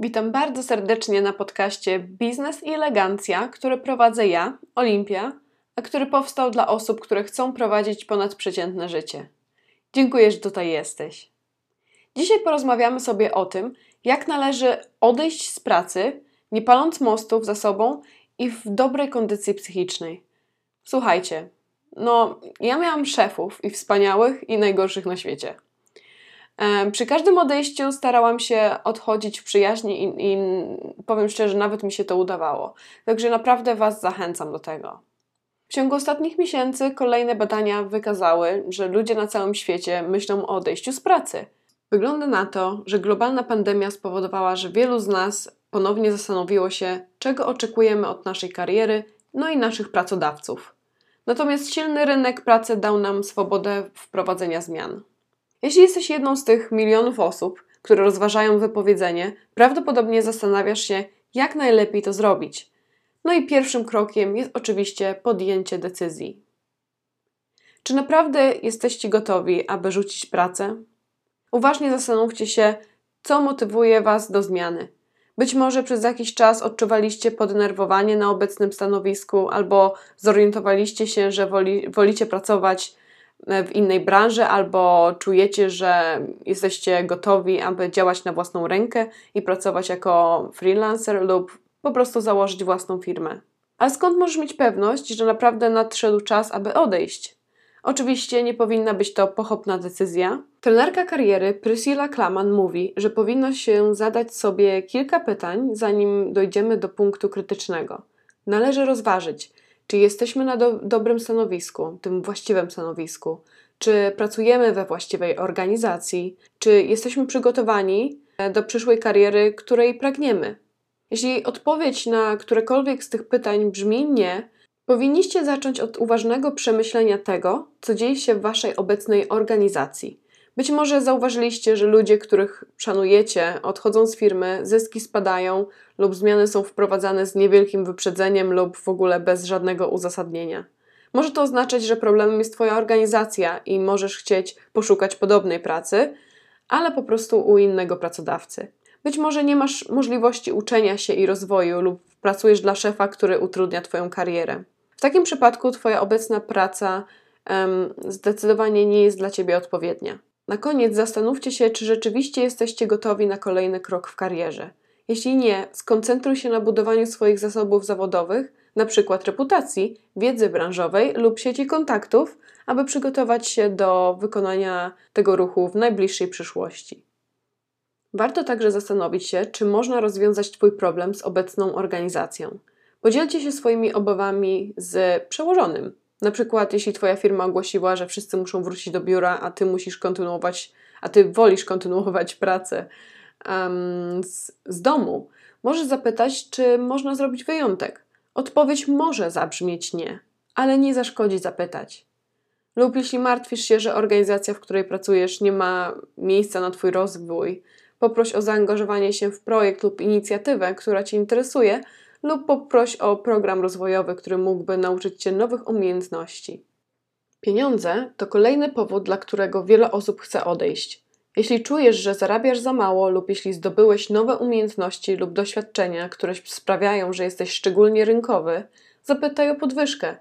Witam bardzo serdecznie na podcaście Biznes i Elegancja, który prowadzę ja, Olimpia, a który powstał dla osób, które chcą prowadzić ponadprzeciętne życie. Dziękuję, że tutaj jesteś. Dzisiaj porozmawiamy sobie o tym, jak należy odejść z pracy, nie paląc mostów za sobą i w dobrej kondycji psychicznej. Słuchajcie, no, ja miałam szefów i wspaniałych, i najgorszych na świecie. Przy każdym odejściu starałam się odchodzić w przyjaźni i, i, powiem szczerze, nawet mi się to udawało. Także naprawdę Was zachęcam do tego. W ciągu ostatnich miesięcy kolejne badania wykazały, że ludzie na całym świecie myślą o odejściu z pracy. Wygląda na to, że globalna pandemia spowodowała, że wielu z nas ponownie zastanowiło się, czego oczekujemy od naszej kariery, no i naszych pracodawców. Natomiast silny rynek pracy dał nam swobodę wprowadzenia zmian. Jeśli jesteś jedną z tych milionów osób, które rozważają wypowiedzenie, prawdopodobnie zastanawiasz się, jak najlepiej to zrobić. No i pierwszym krokiem jest oczywiście podjęcie decyzji. Czy naprawdę jesteście gotowi, aby rzucić pracę? Uważnie zastanówcie się, co motywuje Was do zmiany. Być może przez jakiś czas odczuwaliście poddenerwowanie na obecnym stanowisku, albo zorientowaliście się, że woli, wolicie pracować w innej branży, albo czujecie, że jesteście gotowi, aby działać na własną rękę i pracować jako freelancer, lub po prostu założyć własną firmę. Ale skąd możesz mieć pewność, że naprawdę nadszedł czas, aby odejść? Oczywiście nie powinna być to pochopna decyzja. Trenerka kariery Priscilla Klaman mówi, że powinno się zadać sobie kilka pytań, zanim dojdziemy do punktu krytycznego. Należy rozważyć, czy jesteśmy na do dobrym stanowisku, tym właściwym stanowisku, czy pracujemy we właściwej organizacji, czy jesteśmy przygotowani do przyszłej kariery, której pragniemy. Jeśli odpowiedź na którekolwiek z tych pytań brzmi nie, Powinniście zacząć od uważnego przemyślenia tego, co dzieje się w waszej obecnej organizacji. Być może zauważyliście, że ludzie, których szanujecie, odchodzą z firmy, zyski spadają lub zmiany są wprowadzane z niewielkim wyprzedzeniem lub w ogóle bez żadnego uzasadnienia. Może to oznaczać, że problemem jest Twoja organizacja i możesz chcieć poszukać podobnej pracy, ale po prostu u innego pracodawcy. Być może nie masz możliwości uczenia się i rozwoju lub pracujesz dla szefa, który utrudnia Twoją karierę. W takim przypadku Twoja obecna praca um, zdecydowanie nie jest dla Ciebie odpowiednia. Na koniec zastanówcie się, czy rzeczywiście jesteście gotowi na kolejny krok w karierze. Jeśli nie, skoncentruj się na budowaniu swoich zasobów zawodowych, np. reputacji, wiedzy branżowej lub sieci kontaktów, aby przygotować się do wykonania tego ruchu w najbliższej przyszłości. Warto także zastanowić się, czy można rozwiązać Twój problem z obecną organizacją. Podzielcie się swoimi obawami z przełożonym. Na przykład, jeśli Twoja firma ogłosiła, że wszyscy muszą wrócić do biura, a Ty musisz kontynuować, a Ty wolisz kontynuować pracę um, z, z domu, możesz zapytać, czy można zrobić wyjątek. Odpowiedź może zabrzmieć nie, ale nie zaszkodzi zapytać. Lub jeśli martwisz się, że organizacja, w której pracujesz, nie ma miejsca na Twój rozwój, poproś o zaangażowanie się w projekt lub inicjatywę, która Cię interesuje, lub poproś o program rozwojowy, który mógłby nauczyć Cię nowych umiejętności. Pieniądze to kolejny powód, dla którego wiele osób chce odejść. Jeśli czujesz, że zarabiasz za mało, lub jeśli zdobyłeś nowe umiejętności lub doświadczenia, które sprawiają, że jesteś szczególnie rynkowy, zapytaj o podwyżkę,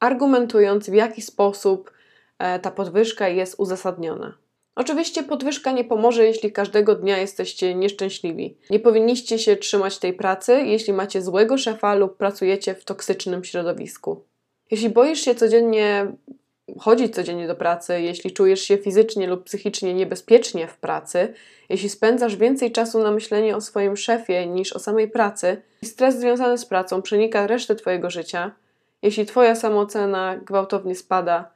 argumentując, w jaki sposób e, ta podwyżka jest uzasadniona. Oczywiście podwyżka nie pomoże, jeśli każdego dnia jesteście nieszczęśliwi. Nie powinniście się trzymać tej pracy, jeśli macie złego szefa lub pracujecie w toksycznym środowisku. Jeśli boisz się codziennie chodzić codziennie do pracy, jeśli czujesz się fizycznie lub psychicznie niebezpiecznie w pracy, jeśli spędzasz więcej czasu na myślenie o swoim szefie niż o samej pracy i stres związany z pracą przenika resztę Twojego życia, jeśli Twoja samoocena gwałtownie spada,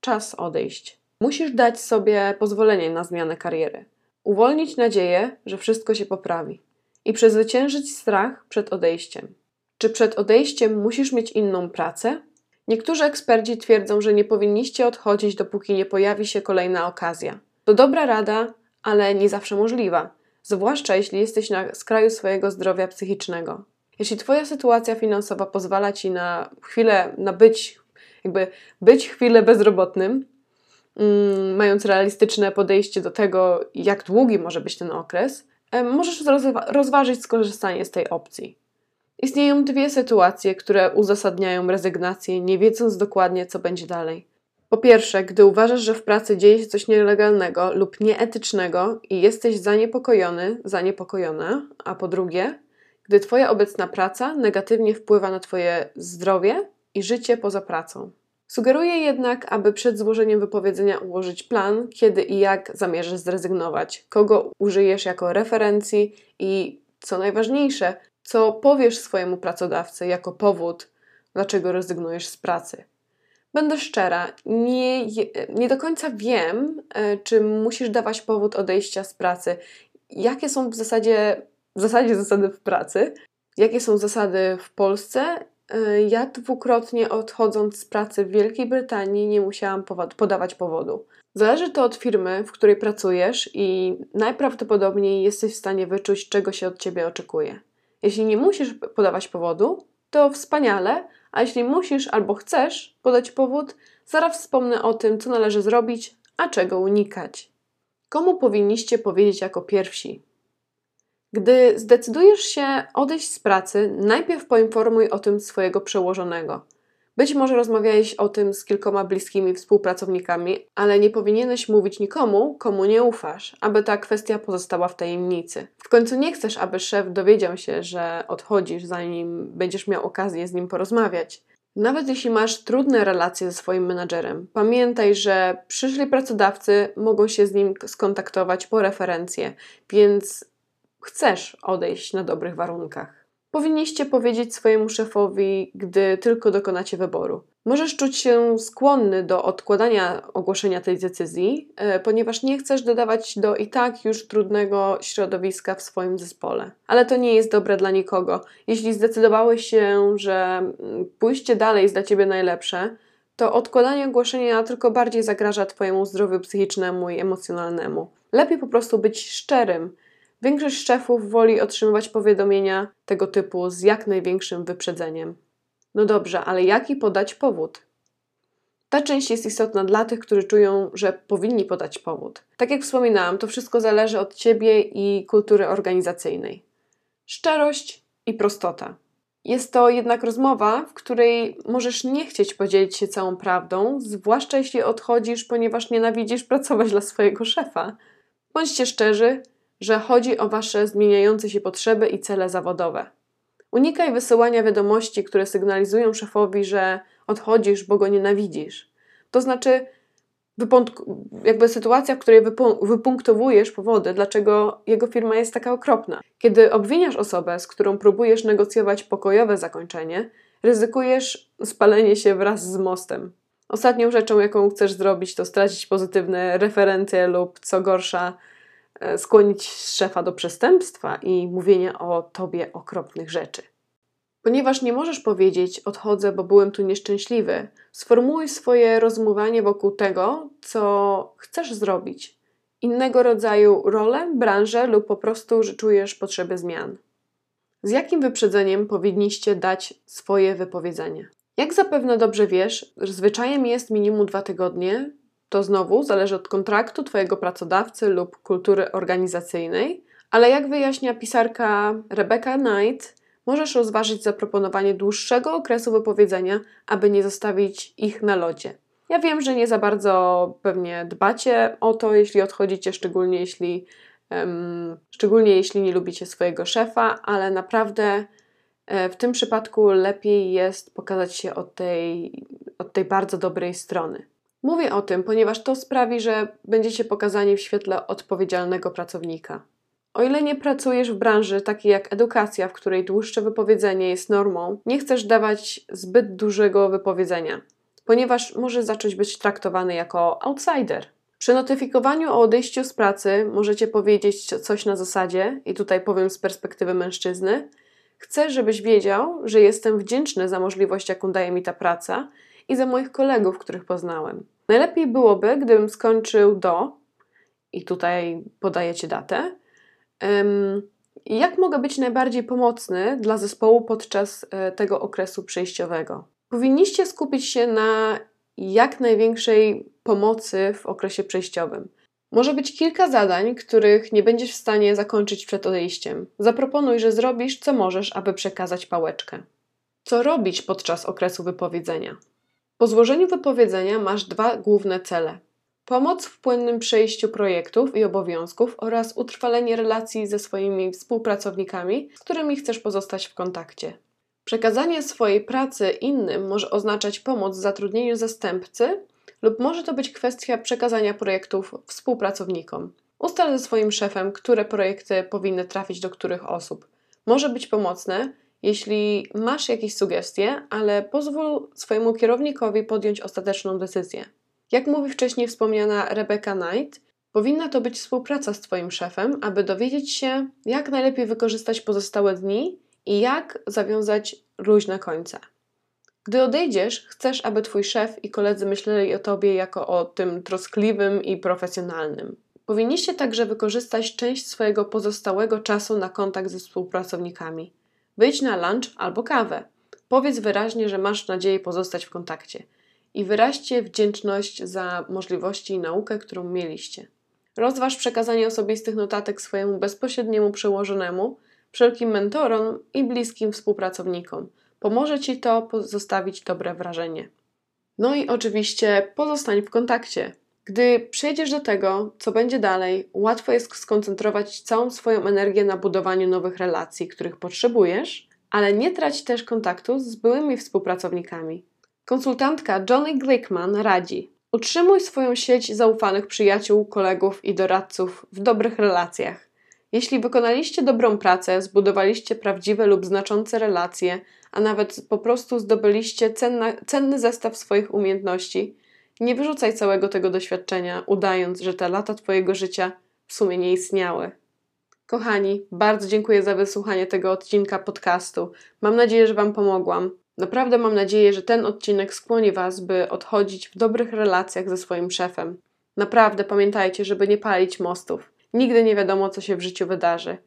czas odejść. Musisz dać sobie pozwolenie na zmianę kariery, uwolnić nadzieję, że wszystko się poprawi i przezwyciężyć strach przed odejściem. Czy przed odejściem musisz mieć inną pracę? Niektórzy eksperci twierdzą, że nie powinniście odchodzić, dopóki nie pojawi się kolejna okazja. To dobra rada, ale nie zawsze możliwa, zwłaszcza jeśli jesteś na skraju swojego zdrowia psychicznego. Jeśli Twoja sytuacja finansowa pozwala Ci na chwilę, na być, jakby być chwilę bezrobotnym, mając realistyczne podejście do tego, jak długi może być ten okres, możesz rozważyć skorzystanie z tej opcji. Istnieją dwie sytuacje, które uzasadniają rezygnację, nie wiedząc dokładnie, co będzie dalej. Po pierwsze, gdy uważasz, że w pracy dzieje się coś nielegalnego lub nieetycznego i jesteś zaniepokojony, zaniepokojona, a po drugie, gdy Twoja obecna praca negatywnie wpływa na Twoje zdrowie i życie poza pracą. Sugeruję jednak, aby przed złożeniem wypowiedzenia ułożyć plan, kiedy i jak zamierzasz zrezygnować, kogo użyjesz jako referencji i, co najważniejsze, co powiesz swojemu pracodawcy jako powód, dlaczego rezygnujesz z pracy. Będę szczera, nie, nie do końca wiem, e, czy musisz dawać powód odejścia z pracy. Jakie są w zasadzie, w zasadzie zasady w pracy? Jakie są zasady w Polsce? E, ja dwukrotnie odchodząc z pracy w Wielkiej Brytanii nie musiałam podawać powodu. Zależy to od firmy, w której pracujesz i najprawdopodobniej jesteś w stanie wyczuć, czego się od ciebie oczekuje. Jeśli nie musisz podawać powodu, to wspaniale, a jeśli musisz albo chcesz podać powód, zaraz wspomnę o tym, co należy zrobić, a czego unikać. Komu powinniście powiedzieć jako pierwsi? Gdy zdecydujesz się odejść z pracy, najpierw poinformuj o tym swojego przełożonego. Być może rozmawiałeś o tym z kilkoma bliskimi współpracownikami, ale nie powinieneś mówić nikomu, komu nie ufasz, aby ta kwestia pozostała w tajemnicy. W końcu nie chcesz, aby szef dowiedział się, że odchodzisz, zanim będziesz miał okazję z nim porozmawiać. Nawet jeśli masz trudne relacje ze swoim menadżerem, pamiętaj, że przyszli pracodawcy mogą się z nim skontaktować po referencje, więc chcesz odejść na dobrych warunkach powinniście powiedzieć swojemu szefowi, gdy tylko dokonacie wyboru. Możesz czuć się skłonny do odkładania ogłoszenia tej decyzji, e, ponieważ nie chcesz dodawać do i tak już trudnego środowiska w swoim zespole. Ale to nie jest dobre dla nikogo. Jeśli zdecydowałeś się, że mm, pójście dalej jest dla ciebie najlepsze, to odkładanie ogłoszenia tylko bardziej zagraża Twojemu zdrowiu psychicznemu i emocjonalnemu. Lepiej po prostu być szczerym Większość szefów woli otrzymywać powiadomienia tego typu z jak największym wyprzedzeniem. No dobrze, ale jaki podać powód? Ta część jest istotna dla tych, którzy czują, że powinni podać powód. Tak jak wspominałam, to wszystko zależy od ciebie i kultury organizacyjnej. Szczerość i prostota. Jest to jednak rozmowa, w której możesz nie chcieć podzielić się całą prawdą, zwłaszcza jeśli odchodzisz, ponieważ nienawidzisz pracować dla swojego szefa. Bądźcie szczerzy, że chodzi o Wasze zmieniające się potrzeby i cele zawodowe. Unikaj wysyłania wiadomości, które sygnalizują szefowi, że odchodzisz, bo go nienawidzisz. To znaczy, jakby sytuacja, w której wypunktowujesz powody, dlaczego jego firma jest taka okropna. Kiedy obwiniasz osobę, z którą próbujesz negocjować pokojowe zakończenie, ryzykujesz spalenie się wraz z mostem. Ostatnią rzeczą, jaką chcesz zrobić, to stracić pozytywne referencje lub, co gorsza, skłonić szefa do przestępstwa i mówienia o tobie okropnych rzeczy. Ponieważ nie możesz powiedzieć odchodzę, bo byłem tu nieszczęśliwy, sformułuj swoje rozumowanie wokół tego, co chcesz zrobić. Innego rodzaju rolę, branżę lub po prostu, że czujesz potrzebę zmian. Z jakim wyprzedzeniem powinniście dać swoje wypowiedzenie? Jak zapewne dobrze wiesz, zwyczajem jest minimum dwa tygodnie, to znowu zależy od kontraktu Twojego pracodawcy lub kultury organizacyjnej, ale jak wyjaśnia pisarka Rebecca Knight, możesz rozważyć zaproponowanie dłuższego okresu wypowiedzenia, aby nie zostawić ich na lodzie. Ja wiem, że nie za bardzo pewnie dbacie o to, jeśli odchodzicie, szczególnie jeśli, um, szczególnie jeśli nie lubicie swojego szefa, ale naprawdę e, w tym przypadku lepiej jest pokazać się od tej, od tej bardzo dobrej strony. Mówię o tym, ponieważ to sprawi, że będziecie pokazani w świetle odpowiedzialnego pracownika. O ile nie pracujesz w branży takiej jak edukacja, w której dłuższe wypowiedzenie jest normą, nie chcesz dawać zbyt dużego wypowiedzenia, ponieważ może zacząć być traktowany jako outsider. Przy notyfikowaniu o odejściu z pracy możecie powiedzieć coś na zasadzie, i tutaj powiem z perspektywy mężczyzny: Chcę, żebyś wiedział, że jestem wdzięczny za możliwość, jaką daje mi ta praca i za moich kolegów, których poznałem. Najlepiej byłoby, gdybym skończył do, i tutaj podajecie datę, jak mogę być najbardziej pomocny dla zespołu podczas e, tego okresu przejściowego. Powinniście skupić się na jak największej pomocy w okresie przejściowym. Może być kilka zadań, których nie będziesz w stanie zakończyć przed odejściem. Zaproponuj, że zrobisz co możesz, aby przekazać pałeczkę. Co robić podczas okresu wypowiedzenia? Po złożeniu wypowiedzenia masz dwa główne cele: pomoc w płynnym przejściu projektów i obowiązków oraz utrwalenie relacji ze swoimi współpracownikami, z którymi chcesz pozostać w kontakcie. Przekazanie swojej pracy innym może oznaczać pomoc w zatrudnieniu zastępcy lub może to być kwestia przekazania projektów współpracownikom. Ustal ze swoim szefem, które projekty powinny trafić do których osób. Może być pomocne, jeśli masz jakieś sugestie, ale pozwól swojemu kierownikowi podjąć ostateczną decyzję. Jak mówi wcześniej wspomniana Rebecca Knight, powinna to być współpraca z Twoim szefem, aby dowiedzieć się, jak najlepiej wykorzystać pozostałe dni i jak zawiązać luźne końce. Gdy odejdziesz, chcesz, aby Twój szef i koledzy myśleli o Tobie jako o tym troskliwym i profesjonalnym. Powinniście także wykorzystać część swojego pozostałego czasu na kontakt ze współpracownikami. Wyjdź na lunch albo kawę. Powiedz wyraźnie, że masz nadzieję pozostać w kontakcie i wyraźcie wdzięczność za możliwości i naukę, którą mieliście. Rozważ przekazanie osobistych notatek swojemu bezpośredniemu przełożonemu, wszelkim mentorom i bliskim współpracownikom. Pomoże Ci to pozostawić dobre wrażenie. No i oczywiście pozostań w kontakcie. Gdy przejdziesz do tego, co będzie dalej, łatwo jest skoncentrować całą swoją energię na budowaniu nowych relacji, których potrzebujesz, ale nie trać też kontaktu z byłymi współpracownikami. Konsultantka Johnny Glickman radzi: Utrzymuj swoją sieć zaufanych przyjaciół, kolegów i doradców w dobrych relacjach. Jeśli wykonaliście dobrą pracę, zbudowaliście prawdziwe lub znaczące relacje, a nawet po prostu zdobyliście cenna, cenny zestaw swoich umiejętności, nie wyrzucaj całego tego doświadczenia, udając, że te lata Twojego życia w sumie nie istniały. Kochani, bardzo dziękuję za wysłuchanie tego odcinka podcastu. Mam nadzieję, że Wam pomogłam. Naprawdę mam nadzieję, że ten odcinek skłoni Was, by odchodzić w dobrych relacjach ze swoim szefem. Naprawdę pamiętajcie, żeby nie palić mostów. Nigdy nie wiadomo, co się w życiu wydarzy.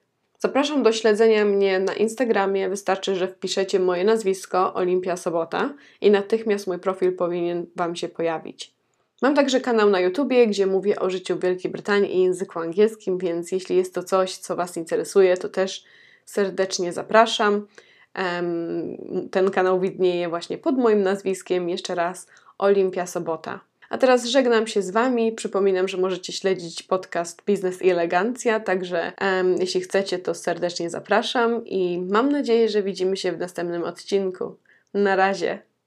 Zapraszam do śledzenia mnie na Instagramie. Wystarczy, że wpiszecie moje nazwisko Olimpia Sobota i natychmiast mój profil powinien Wam się pojawić. Mam także kanał na YouTubie, gdzie mówię o życiu w Wielkiej Brytanii i języku angielskim, więc jeśli jest to coś, co Was interesuje, to też serdecznie zapraszam. Ten kanał widnieje właśnie pod moim nazwiskiem. Jeszcze raz Olimpia Sobota. A teraz żegnam się z Wami. Przypominam, że możecie śledzić podcast Biznes i Elegancja, także um, jeśli chcecie, to serdecznie zapraszam i mam nadzieję, że widzimy się w następnym odcinku. Na razie.